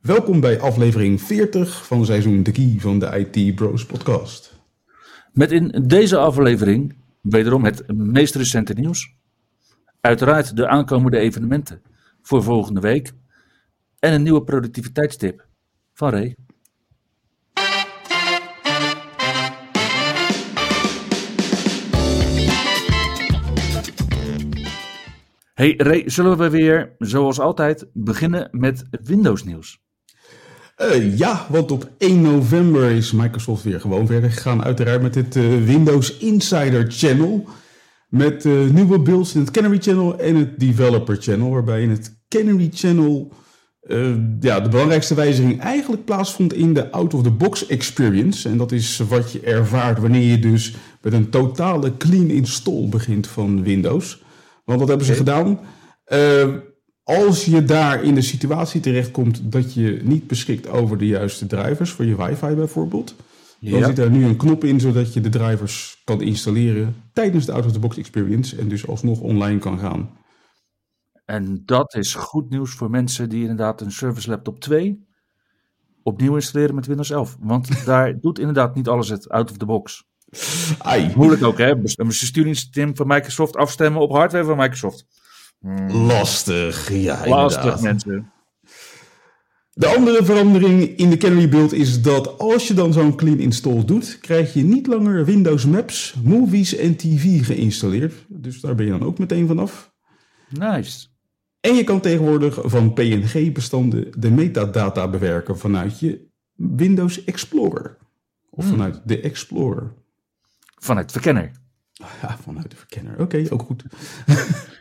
Welkom bij aflevering 40 van seizoen 3 van de IT Bros podcast. Met in deze aflevering wederom het meest recente nieuws. Uiteraard de aankomende evenementen voor volgende week. En een nieuwe productiviteitstip van Ray. Hey Ray, zullen we weer, zoals altijd, beginnen met Windows nieuws? Uh, ja, want op 1 november is Microsoft weer gewoon verder gegaan. Uiteraard met het uh, Windows Insider Channel. Met uh, nieuwe builds in het Canary Channel en het Developer Channel. Waarbij in het Canary Channel ja, de belangrijkste wijziging eigenlijk plaatsvond in de out-of-the-box experience. En dat is wat je ervaart wanneer je dus met een totale clean install begint van Windows. Want wat hebben ze gedaan? Als je daar in de situatie terechtkomt dat je niet beschikt over de juiste drivers voor je wifi bijvoorbeeld, dan zit daar nu een knop in zodat je de drivers kan installeren tijdens de out-of-the-box experience en dus alsnog online kan gaan. En dat is goed nieuws voor mensen die inderdaad een Service Laptop 2 opnieuw installeren met Windows 11. Want daar doet inderdaad niet alles het out-of-the-box. Moeilijk ook, hè? Een besturingssysteem van Microsoft afstemmen op hardware van Microsoft. Hmm. Lastig, ja. Lastig, mensen. De andere verandering in de Canary build is dat als je dan zo'n clean install doet, krijg je niet langer Windows Maps, Movies en TV geïnstalleerd. Dus daar ben je dan ook meteen vanaf. Nice. En je kan tegenwoordig van PNG-bestanden de metadata bewerken vanuit je Windows Explorer. Of hmm. vanuit de Explorer. Vanuit de verkenner. Ja, vanuit de verkenner. Oké, ook goed.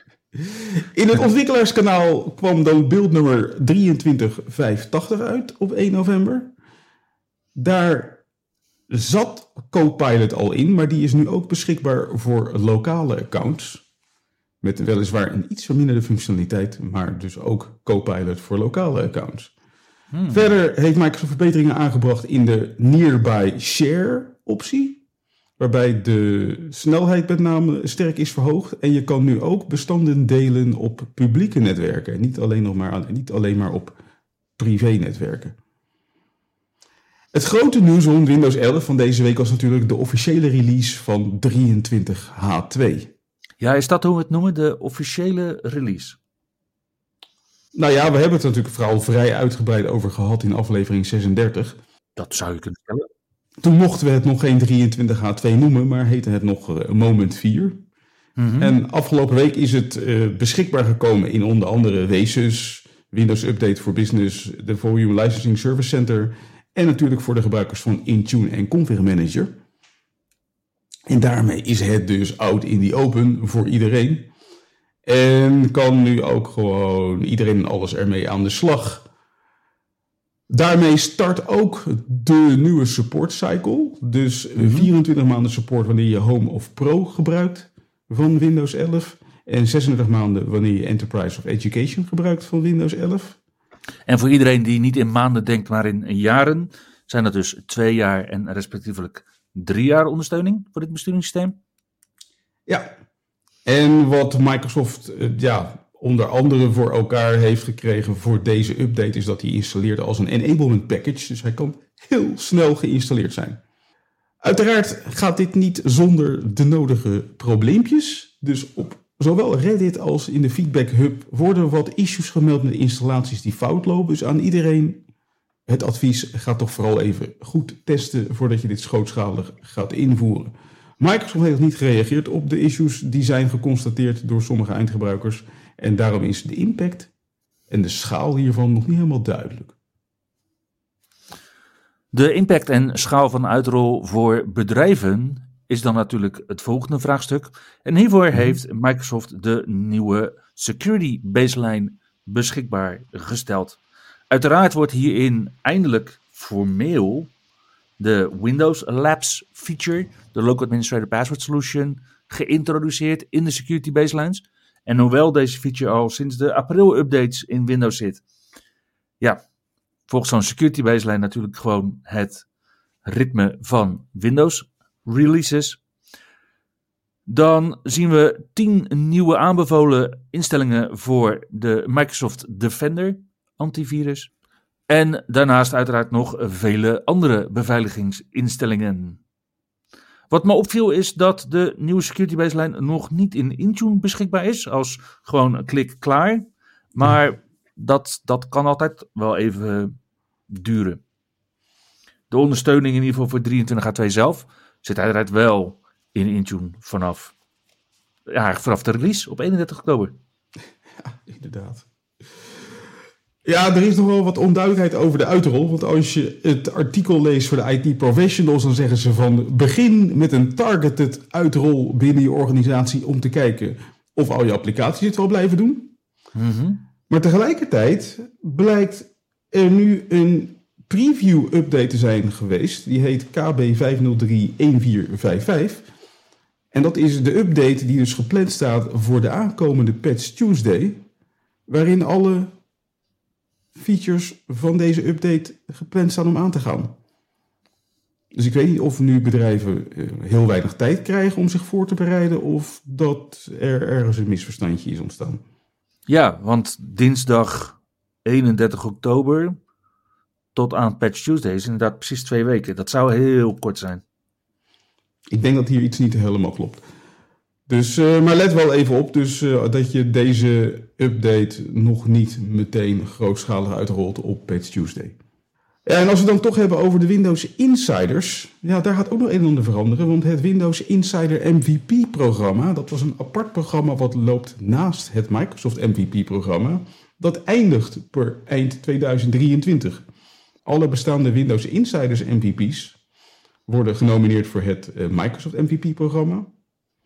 In het ontwikkelaarskanaal kwam dan beeldnummer 2385 uit op 1 november. Daar zat Copilot al in, maar die is nu ook beschikbaar voor lokale accounts. Met weliswaar een iets verminderde functionaliteit, maar dus ook Copilot voor lokale accounts. Hmm. Verder heeft Microsoft verbeteringen aangebracht in de Nearby Share optie waarbij de snelheid met name sterk is verhoogd. En je kan nu ook bestanden delen op publieke netwerken. Niet alleen, nog maar, niet alleen maar op privé-netwerken. Het grote nieuws rond Windows 11 van deze week was natuurlijk de officiële release van 23H2. Ja, is dat hoe we het noemen, de officiële release? Nou ja, we hebben het natuurlijk vooral vrij uitgebreid over gehad in aflevering 36. Dat zou je kunnen stellen. Toen mochten we het nog geen 23H2 noemen, maar heette het nog uh, Moment 4. Mhm. En afgelopen week is het uh, beschikbaar gekomen in onder andere WSUS, Windows Update for Business, de Volume Licensing Service Center en natuurlijk voor de gebruikers van Intune en Config Manager. En daarmee is het dus out in the open voor iedereen. En kan nu ook gewoon iedereen en alles ermee aan de slag. Daarmee start ook de nieuwe support cycle. Dus 24 mhm. maanden support wanneer je Home of Pro gebruikt van Windows 11. En 36 maanden wanneer je Enterprise of Education gebruikt van Windows 11. En voor iedereen die niet in maanden denkt, maar in jaren, zijn dat dus twee jaar en respectievelijk drie jaar ondersteuning voor dit besturingssysteem? Ja. En wat Microsoft eh, ja, onder andere voor elkaar heeft gekregen voor deze update, is dat hij installeerde als een enablement package. Dus hij kan heel snel geïnstalleerd zijn. Uiteraard gaat dit niet zonder de nodige probleempjes. Dus op zowel Reddit als in de Feedback Hub worden wat issues gemeld met installaties die fout lopen. Dus aan iedereen het advies: ga toch vooral even goed testen voordat je dit schootschalig gaat invoeren. Microsoft heeft niet gereageerd op de issues die zijn geconstateerd door sommige eindgebruikers. En daarom is de impact en de schaal hiervan nog niet helemaal duidelijk. De impact en schaal van uitrol voor bedrijven is dan natuurlijk het volgende vraagstuk. En hiervoor mhm. heeft Microsoft de nieuwe security baseline beschikbaar gesteld. Uiteraard wordt hierin eindelijk formeel de Windows Labs feature, de Local Administrator Password Solution, geïntroduceerd in de security baselines. En hoewel deze feature al sinds de april updates in Windows zit, ja, volgens zo'n security baseline natuurlijk gewoon het ritme van Windows releases. Dan zien we 10 nieuwe aanbevolen instellingen voor de Microsoft Defender antivirus. En daarnaast uiteraard nog vele andere beveiligingsinstellingen. Wat me opviel is dat de nieuwe security baseline nog niet in Intune beschikbaar is. Als gewoon een klik klaar. Maar dat, dat kan altijd wel even duren. De ondersteuning in ieder geval voor 23H2 zelf zit uiteraard wel in Intune vanaf, ja, vanaf de release op 31 oktober. Ja, inderdaad. Ja, er is nog wel wat onduidelijkheid over de uitrol. Want als je het artikel leest voor de IT professionals, dan zeggen ze van begin met een targeted uitrol binnen je organisatie om te kijken of al je applicaties het wel blijven doen. Mhm. Maar tegelijkertijd blijkt er nu een preview update te zijn geweest. Die heet KB5031455. En dat is de update die dus gepland staat voor de aankomende Patch Tuesday. Waarin alle features van deze update gepland staan om aan te gaan. Dus ik weet niet of nu bedrijven eh, heel weinig tijd krijgen om zich voor te bereiden of dat er ergens een misverstandje is ontstaan. Ja, want dinsdag 31 oktober tot aan Patch Tuesday is inderdaad precies twee weken. Dat zou heel kort zijn. Ik denk dat hier iets niet helemaal klopt. Dus, uh, maar let wel even op dus, uh, dat je deze update nog niet meteen grootschalig uitrolt op Patch Tuesday. En als we dan toch hebben over de Windows Insiders, ja, daar gaat ook nog een en ander veranderen. Want het Windows Insider MVP-programma, dat was een apart programma wat loopt naast het Microsoft MVP-programma, dat eindigt per eind 2023. Alle bestaande Windows Insiders MVP's worden genomineerd voor het uh, Microsoft MVP-programma.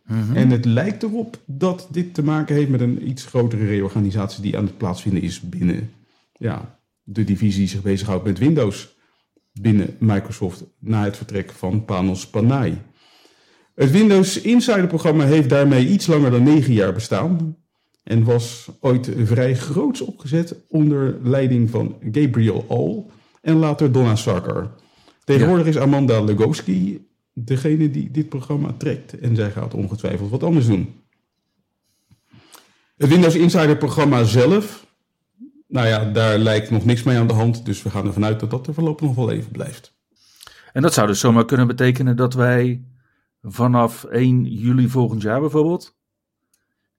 Mhm. En het lijkt erop dat dit te maken heeft met een iets grotere reorganisatie die aan het plaatsvinden is binnen ja, de divisie die zich bezighoudt met Windows binnen Microsoft na het vertrek van Panos Panay. Het Windows Insider programma heeft daarmee iets langer dan negen jaar bestaan en was ooit vrij groots opgezet onder leiding van Gabriel All en later Donna Sarkar. Tegenwoordig is Amanda Legowski degene die dit programma trekt. En zij gaat ongetwijfeld wat anders doen. Het Windows Insider programma zelf, nou ja, daar lijkt nog niks mee aan de hand. Dus we gaan ervan uit dat dat er voorlopig nog wel even blijft. En dat zou dus zomaar kunnen betekenen dat wij vanaf 1 juli volgend jaar bijvoorbeeld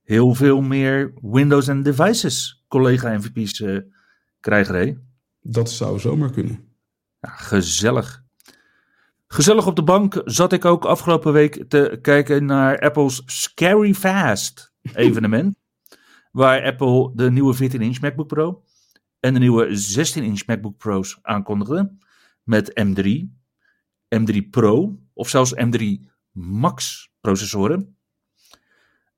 heel veel meer Windows en Devices collega MVP's uh, krijgen. Hè? Dat zou zomaar kunnen. Ja, gezellig. Gezellig op de bank zat ik ook afgelopen week te kijken naar Apple's Scary Fast evenement. waar Apple de nieuwe 14-inch MacBook Pro en de nieuwe 16-inch MacBook Pro's aankondigde. Met M3, M3 Pro of zelfs M3 Max processoren.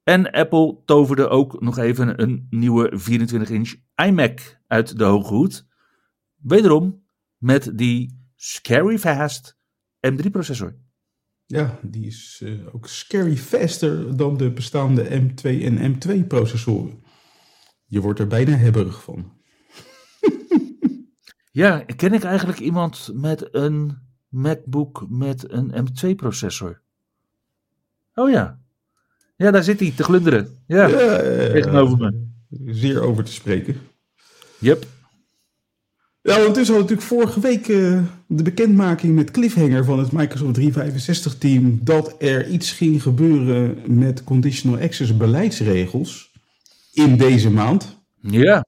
En Apple toverde ook nog even een nieuwe 24-inch iMac uit de hoge hoed. Wederom met die Scary Fast M3-processor. Ja, die is uh, ook scary faster dan de bestaande M2 en M2-processoren. Je wordt er bijna hebberig van. ja, ken ik eigenlijk iemand met een MacBook met een M2-processor? Oh ja. Ja, daar zit hij te glunderen. Ja, ja tegenover me. Zeer over te spreken. Yep. Ja, ondertussen hadden we natuurlijk vorige week uh, de bekendmaking met Cliffhanger van het Microsoft 365-team dat er iets ging gebeuren met conditional access beleidsregels in deze maand. Ja,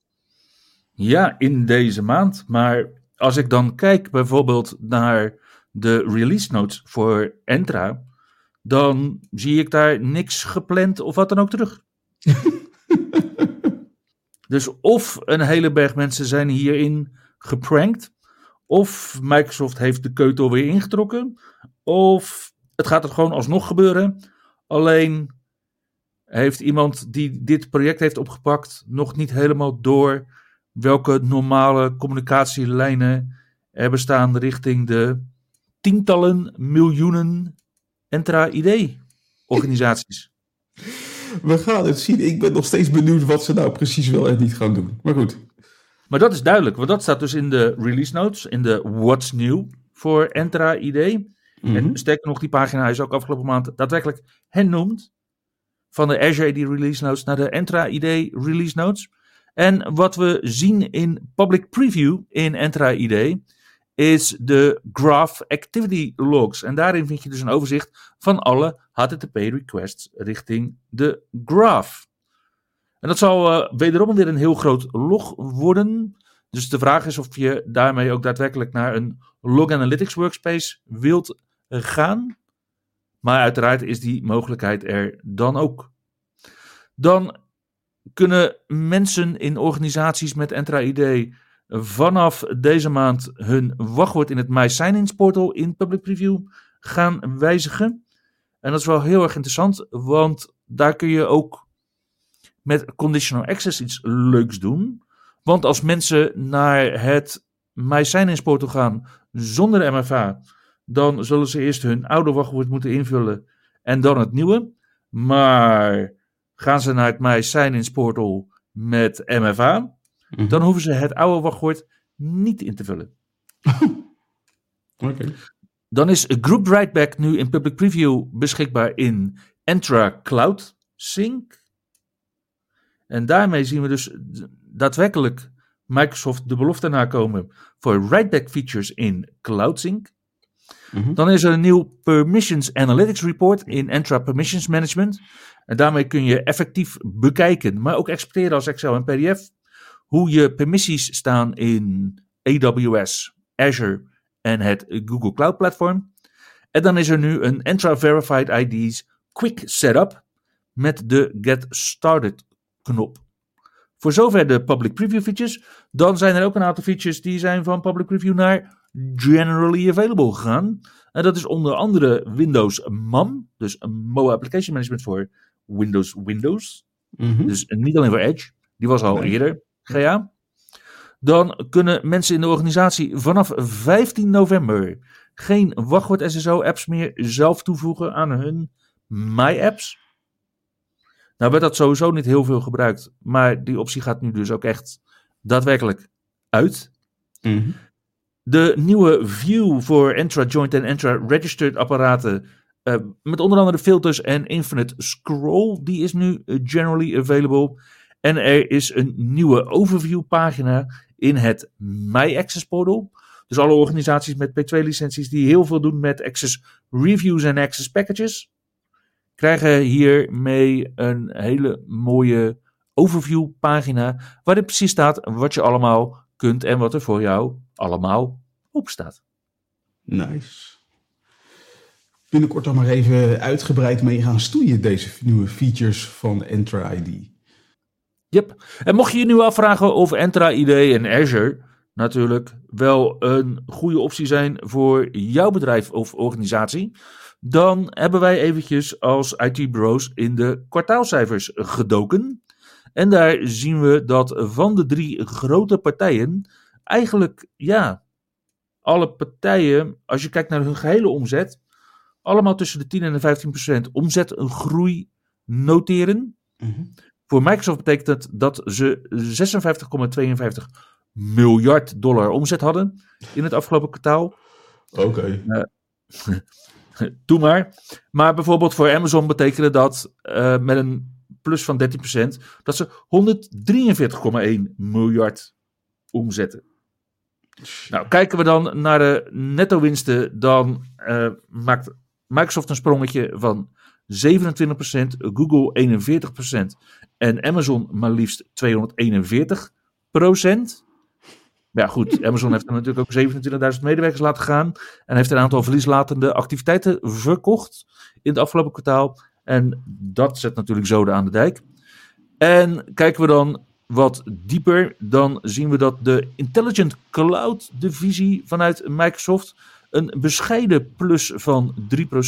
ja, in deze maand. Maar als ik dan kijk bijvoorbeeld naar de release notes voor Entra, dan zie ik daar niks gepland of wat dan ook terug. dus of een hele berg mensen zijn hierin geprankt. Of Microsoft heeft de keutel weer ingetrokken. Of het gaat er gewoon alsnog gebeuren. Alleen heeft iemand die dit project heeft opgepakt nog niet helemaal door welke normale communicatielijnen er bestaan richting de tientallen miljoenen Entra-ID-organisaties. We gaan het zien. Ik ben nog steeds benieuwd wat ze nou precies wel en niet gaan doen. Maar goed. Maar dat is duidelijk, want dat staat dus in de release notes, in de What's New voor Entra ID. En Mhm. sterker nog, die pagina is ook afgelopen maand daadwerkelijk hernoemd van de Azure ID release notes naar de Entra ID release notes. En wat we zien in public preview in Entra ID is de Graph Activity Logs. En daarin vind je dus een overzicht van alle HTTP requests richting de graph. En dat zal eh, wederom weer een heel groot log worden. Dus de vraag is of je daarmee ook daadwerkelijk naar een log analytics workspace wilt eh, gaan. Maar uiteraard is die mogelijkheid er dan ook. Dan kunnen mensen in organisaties met Entra ID vanaf deze maand hun wachtwoord in het My Sign-ins portal in public preview gaan wijzigen. En dat is wel heel erg interessant, want daar kun je ook met conditional access iets leuks doen. Want als mensen naar het My Sign-ins portal gaan zonder MFA, dan zullen ze eerst hun oude wachtwoord moeten invullen en dan het nieuwe. Maar gaan ze naar het My Sign-ins portal met MFA, Mhm. dan hoeven ze het oude wachtwoord niet in te vullen. Oké. Dan is Group Writeback nu in public preview beschikbaar in Entra Cloud Sync. En daarmee zien we dus daadwerkelijk Microsoft de belofte nakomen voor writeback features in Cloud Sync. Mhm. Dan is er een nieuw Permissions Analytics Report in Entra Permissions Management. En daarmee kun je effectief bekijken, maar ook exporteren als Excel en PDF, hoe je permissies staan in AWS, Azure en het Google Cloud Platform. En dan is er nu een Entra Verified ID's Quick Setup met de Get Started knop. Voor zover de public preview features. Dan zijn er ook een aantal features die zijn van public preview naar generally available gegaan. En dat is onder andere Windows MAM, dus MOA Application Management voor Windows Windows. Mhm. Dus niet alleen voor Edge, die was al Nee. eerder GA. Dan kunnen mensen in de organisatie vanaf 15 november geen wachtwoord SSO-apps meer zelf toevoegen aan hun My-apps. Nou werd dat sowieso niet heel veel gebruikt, maar die optie gaat nu dus ook echt daadwerkelijk uit. Mhm. De nieuwe view voor Entra Joint en Entra Registered apparaten. eh, met onder andere filters en infinite scroll. Die is nu eh, generally available. En er is een nieuwe overview pagina in het My Access portal. Dus alle organisaties met P2 licenties die heel veel doen met access reviews en access packages. Krijgen hiermee een hele mooie overview pagina. Waarin precies staat wat je allemaal kunt en wat er voor jou allemaal op staat. Nice. Binnenkort dan maar even uitgebreid mee gaan stoeien, deze nieuwe features van Entra ID. Yep. En mocht je je nu afvragen of Entra ID en Azure natuurlijk wel een goede optie zijn voor jouw bedrijf of organisatie, dan hebben wij eventjes als IT-bureaus in de kwartaalcijfers gedoken. En daar zien we dat van de drie grote partijen eigenlijk, ja, alle partijen, als je kijkt naar hun gehele omzet, allemaal tussen de 10 en de 15 procent omzet een groei noteren. Mhm. Voor Microsoft betekent het dat ze 56,52 miljard dollar omzet hadden in het afgelopen kwartaal. Oké. Doe maar. Maar bijvoorbeeld voor Amazon betekende dat eh, met een plus van 13% dat ze 143,1 miljard omzetten. Nou, kijken we dan naar de netto-winsten, dan eh, maakt Microsoft een sprongetje van 27%, Google 41% en Amazon maar liefst 241%. Ja, goed, Amazon heeft er natuurlijk ook 27.000 medewerkers laten gaan en heeft een aantal verlieslatende activiteiten verkocht in het afgelopen kwartaal. En dat zet natuurlijk zoden aan de dijk. En kijken we dan wat dieper, dan zien we dat de Intelligent Cloud divisie vanuit Microsoft een bescheiden plus van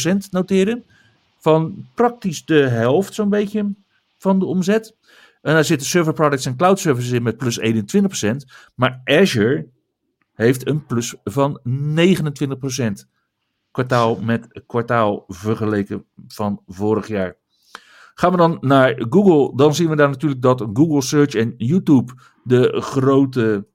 3% noteren. Van praktisch de helft zo'n beetje van de omzet. En daar zitten server products en cloud services in met plus 21%. Maar Azure heeft een plus van 29%. kwartaal met kwartaal vergeleken van vorig jaar. Gaan we dan naar Google, dan zien we daar natuurlijk dat Google Search en YouTube de grote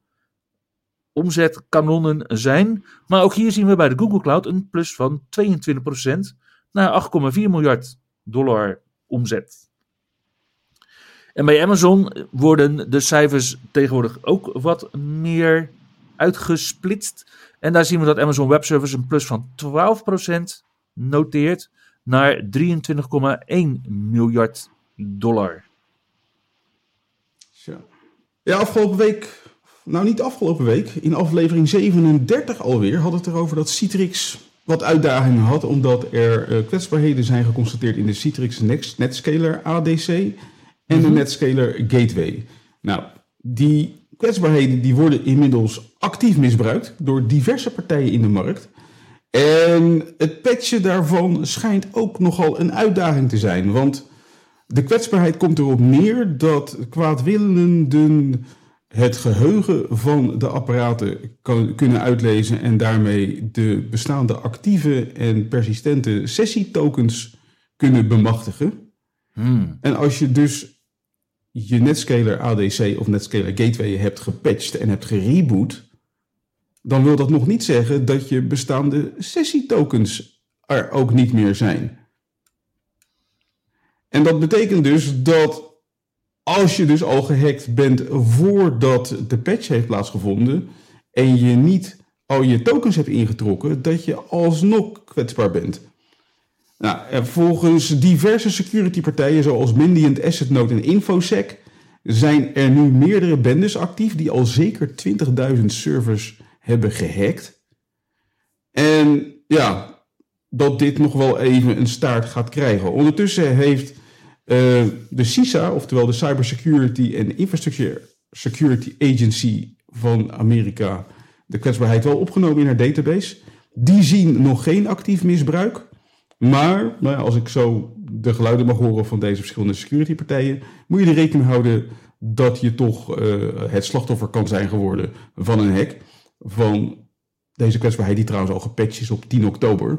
omzetkanonnen zijn. Maar ook hier zien we bij de Google Cloud een plus van 22% naar 8,4 miljard dollar omzet. En bij Amazon worden de cijfers tegenwoordig ook wat meer uitgesplitst. En daar zien we dat Amazon Web Services een plus van 12% noteert naar 23,1 miljard dollar. Ja, afgelopen week, nou niet afgelopen week, in aflevering 37 alweer, had het erover dat Citrix wat uitdagingen had, omdat er uh, kwetsbaarheden zijn geconstateerd in de Citrix Next Netscaler ADC en de mhm. Netscaler Gateway. Nou, die kwetsbaarheden die worden inmiddels actief misbruikt door diverse partijen in de markt. En het patchen daarvan schijnt ook nogal een uitdaging te zijn. Want de kwetsbaarheid komt erop neer dat kwaadwillenden het geheugen van de apparaten kan, kunnen uitlezen en daarmee de bestaande actieve en persistente sessietokens kunnen bemachtigen. Hmm. En als je dus je Netscaler ADC of Netscaler Gateway hebt gepatcht en hebt gereboot, dan wil dat nog niet zeggen dat je bestaande sessietokens er ook niet meer zijn. En dat betekent dus dat als je dus al gehackt bent voordat de patch heeft plaatsgevonden en je niet al je tokens hebt ingetrokken, dat je alsnog kwetsbaar bent. Nou, volgens diverse security partijen zoals Mandiant, AssetNote en Infosec zijn er nu meerdere bendes actief die al zeker 20.000 servers hebben gehackt. En ja, dat dit nog wel even een staart gaat krijgen. Ondertussen heeft uh, de CISA, oftewel de Cybersecurity and Infrastructure Security Agency van Amerika, de kwetsbaarheid wel opgenomen in haar database. Die zien nog geen actief misbruik. Maar nou ja, als ik zo de geluiden mag horen van deze verschillende security partijen, moet je er rekening houden dat je toch uh, het slachtoffer kan zijn geworden van een hack. Van deze kwetsbaarheid, die trouwens al gepatcht is op 10 oktober.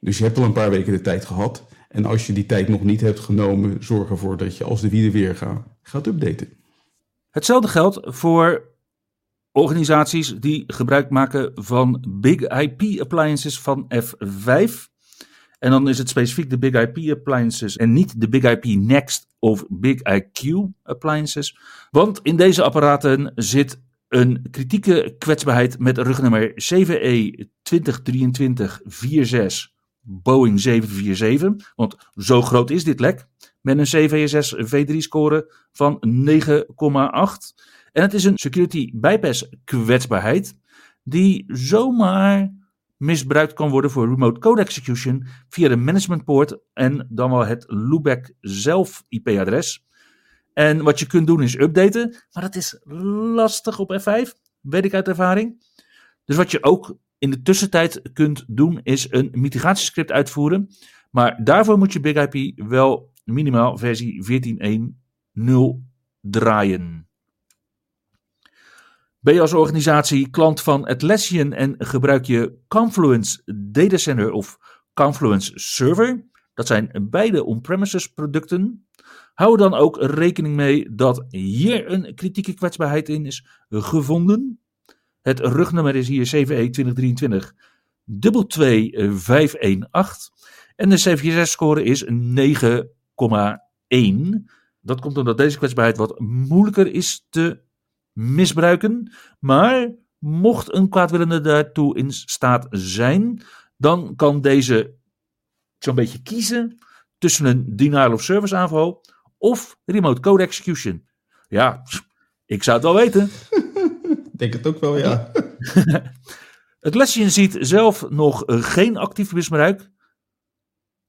Dus je hebt al een paar weken de tijd gehad. En als je die tijd nog niet hebt genomen, zorg ervoor dat je als de wielen weer gaat, gaat updaten. Hetzelfde geldt voor organisaties die gebruik maken van Big IP appliances van F5. En dan is het specifiek de Big IP appliances en niet de Big IP Next of Big IQ appliances. Want in deze apparaten zit een kritieke kwetsbaarheid met rugnummer CVE 2023-46 Boeing 747. Want zo groot is dit lek. Met een CVSS V3-score van 9,8. En het is een security bypass kwetsbaarheid. Die zomaar misbruikt kan worden voor remote code execution via de management port en dan wel het loopback zelf IP-adres. En wat je kunt doen is updaten, maar dat is lastig op F5, weet ik uit ervaring. Dus wat je ook in de tussentijd kunt doen is een mitigatiescript uitvoeren. Maar daarvoor moet je Big IP wel minimaal versie 14.1.0 draaien. Ben je als organisatie klant van Atlassian en gebruik je Confluence Data Center of Confluence Server? Dat zijn beide on-premises producten. Hou dan ook rekening mee dat hier een kritieke kwetsbaarheid in is gevonden. Het rugnummer is hier CVE 2023 22518 en de CVSS-score is 9,1. Dat komt omdat deze kwetsbaarheid wat moeilijker is te misbruiken. Maar mocht een kwaadwillende daartoe in staat zijn, dan kan deze zo'n beetje kiezen tussen een denial of service aanval of remote code execution. Ja, ik zou het wel weten. denk het ook wel, ja. het lesje ziet zelf nog geen actief misbruik.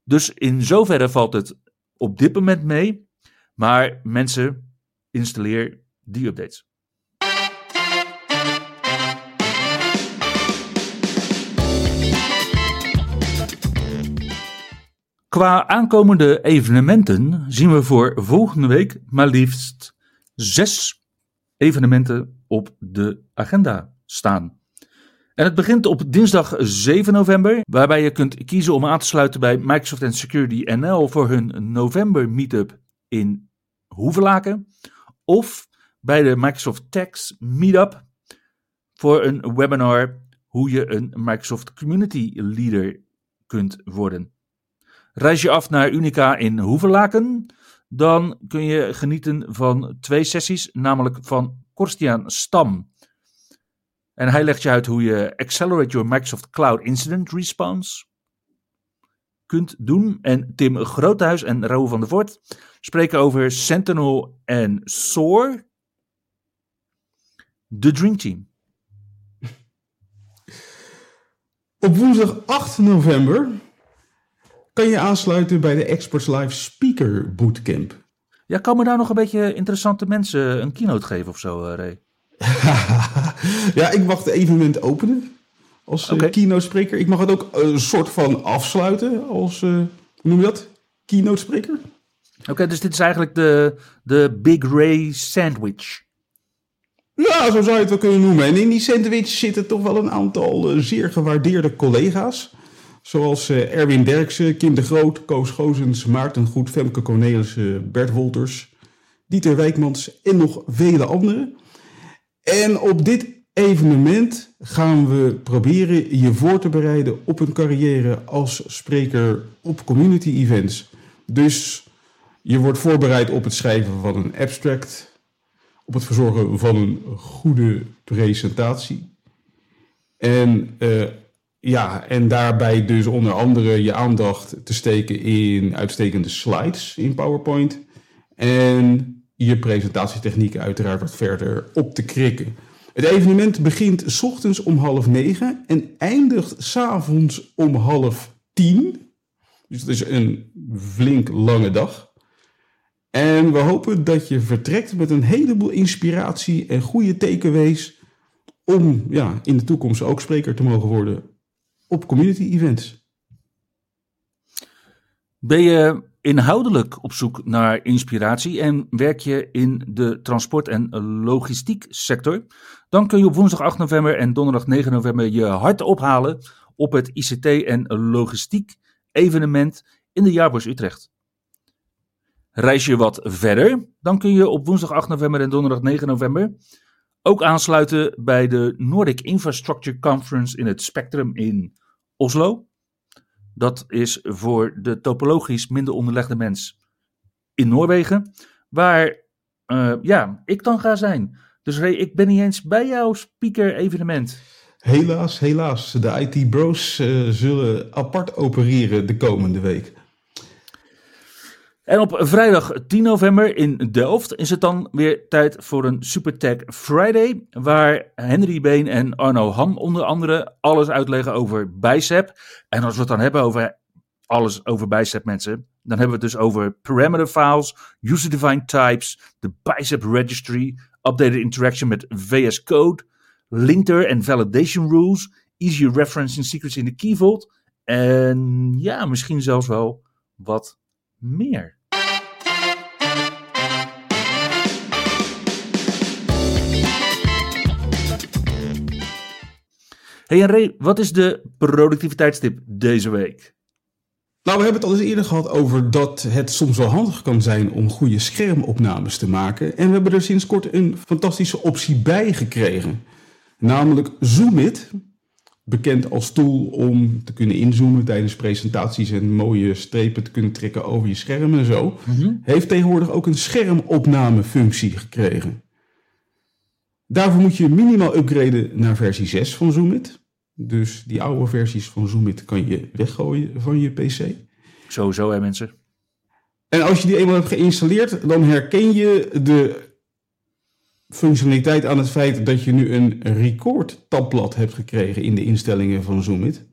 Dus in zoverre valt het op dit moment mee. Maar mensen, installeer die updates. Qua aankomende evenementen zien we voor volgende week maar liefst zes evenementen op de agenda staan. En het begint op dinsdag 7 november, waarbij je kunt kiezen om aan te sluiten bij Microsoft and Security NL voor hun november meetup in Hoevelaken. Of bij de Microsoft Tax Meetup voor een webinar hoe je een Microsoft Community Leader kunt worden. Reis je af naar Unica in Hoevelaken, dan kun je genieten van twee sessies, namelijk van Korstian Stam. En hij legt je uit hoe je Accelerate Your Microsoft Cloud Incident Response kunt doen. En Tim Groothuis en Raoul van der Voort spreken over Sentinel en SOAR. De Dream Team. Op woensdag 8 november kan je aansluiten bij de Experts Live Speaker Bootcamp. Ja, komen daar nog een beetje interessante mensen een keynote geven of zo, eh, Ray? ja, ik mag het evenement openen als eh, okay. keynote spreker. Ik mag het ook een soort van afsluiten als, uh, hoe noem je dat? Keynote spreker. Oké, dus dit is eigenlijk de, de Big Ray sandwich. Ja, zo zou je het wel kunnen noemen. En in die sandwich zitten toch wel een aantal zeer gewaardeerde collega's. Zoals uh, Erwin Derksen, Kim de Groot, Koos Gozens, Maarten Goed, Femke Cornelissen, Bert Wolters, Dieter Wijkmans en nog vele anderen. En op dit evenement gaan we proberen je voor te bereiden op een carrière als spreker op community events. Dus je wordt voorbereid op het schrijven van een abstract, op het verzorgen van een goede presentatie. En uh, ja, en daarbij dus onder andere je aandacht te steken in uitstekende slides in PowerPoint. En je presentatietechniek uiteraard wat verder op te krikken. Het evenement begint s ochtends om half negen en eindigt s'avonds om half tien. Dus het is een flink lange dag. En we hopen dat je vertrekt met een heleboel inspiratie en goede takeaways om ja, in de toekomst ook spreker te mogen worden op community events. Ben je inhoudelijk op zoek naar inspiratie en werk je in de transport- en logistiek sector, dan kun je op woensdag 8 november en donderdag 9 november je hart ophalen op het ICT en logistiek evenement in de Jaarbeurs Utrecht. Reis je wat verder, dan kun je op woensdag 8 november en donderdag 9 november ook aansluiten bij de Nordic Infrastructure Conference in het Spectrum in Oslo. Dat is voor de topologisch minder onderlegde mens in Noorwegen, waar uh, ja, ik dan ga zijn. Dus Ray, ik ben niet eens bij jouw speaker-evenement. Helaas, helaas. De IT-bros uh, zullen apart opereren de komende week. En op vrijdag 10 november in Delft is het dan weer tijd voor een Supertech Friday. Waar Henry Been en Arno Ham onder andere alles uitleggen over Bicep. En als we het dan hebben over alles over Bicep mensen. Dan hebben we het dus over parameter files, user-defined types, de Bicep registry, updated interaction met VS Code, linter en validation rules, easy referencing secrets in de key vault. En ja, misschien zelfs wel wat meer. Hey Ray, wat is de productiviteitstip deze week? Nou, we hebben het al eens eerder gehad over dat het soms wel handig kan zijn om goede schermopnames te maken. En we hebben er sinds kort een fantastische optie bij gekregen. Namelijk Zoomit, bekend als tool om te kunnen inzoomen tijdens presentaties en mooie strepen te kunnen trekken over je scherm en zo. Mhm. Heeft tegenwoordig ook een schermopnamefunctie gekregen. Daarvoor moet je minimaal upgraden naar versie 6 van Zoomit. Dus die oude versies van Zoomit kan je weggooien van je PC. Sowieso hè mensen. En als je die eenmaal hebt geïnstalleerd, dan herken je de functionaliteit aan het feit dat je nu een record tabblad hebt gekregen in de instellingen van Zoomit.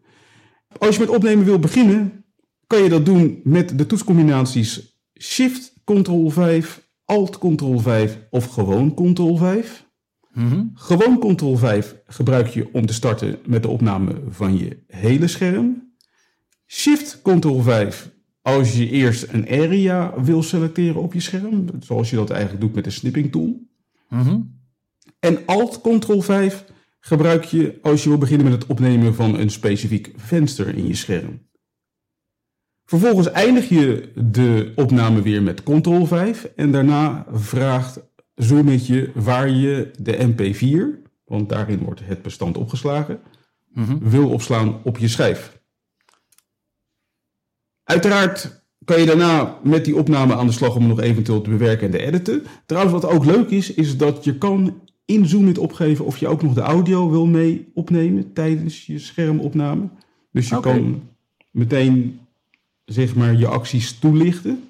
Als je met opnemen wil beginnen, kan je dat doen met de toetscombinaties Shift Ctrl 5, Alt Ctrl 5 of gewoon Ctrl 5. Mhm. Gewoon Ctrl 5 gebruik je om te starten met de opname van je hele scherm. Shift Ctrl 5 als je eerst een area wil selecteren op je scherm, zoals je dat eigenlijk doet met de snipping tool. Mhm. En Alt Ctrl 5 gebruik je als je wil beginnen met het opnemen van een specifiek venster in je scherm. Vervolgens eindig je de opname weer met Ctrl 5 en daarna vraagt Zoometje waar je de MP4, want daarin wordt het bestand opgeslagen, Mhm. wil opslaan op je schijf. Uiteraard kan je daarna met die opname aan de slag om nog eventueel te bewerken en te editen. Trouwens, wat ook leuk is, is dat je kan in Zoomit opgeven of je ook nog de audio wil mee opnemen tijdens je schermopname. Dus je kan meteen zeg maar je acties toelichten.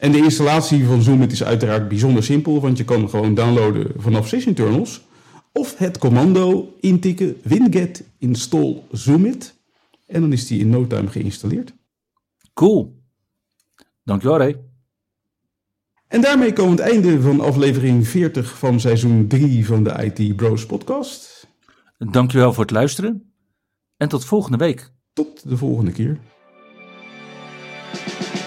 En de installatie van Zoomit is uiteraard bijzonder simpel, want je kan gewoon downloaden vanaf Session Internals. Of het commando intikken winget install Zoomit. En dan is die in no time geïnstalleerd. Cool. Dankjewel, Ray. En daarmee komen we aan het einde van aflevering 40 van seizoen 3 van de IT Bros podcast. Dankjewel voor het luisteren. En tot volgende week. Tot de volgende keer.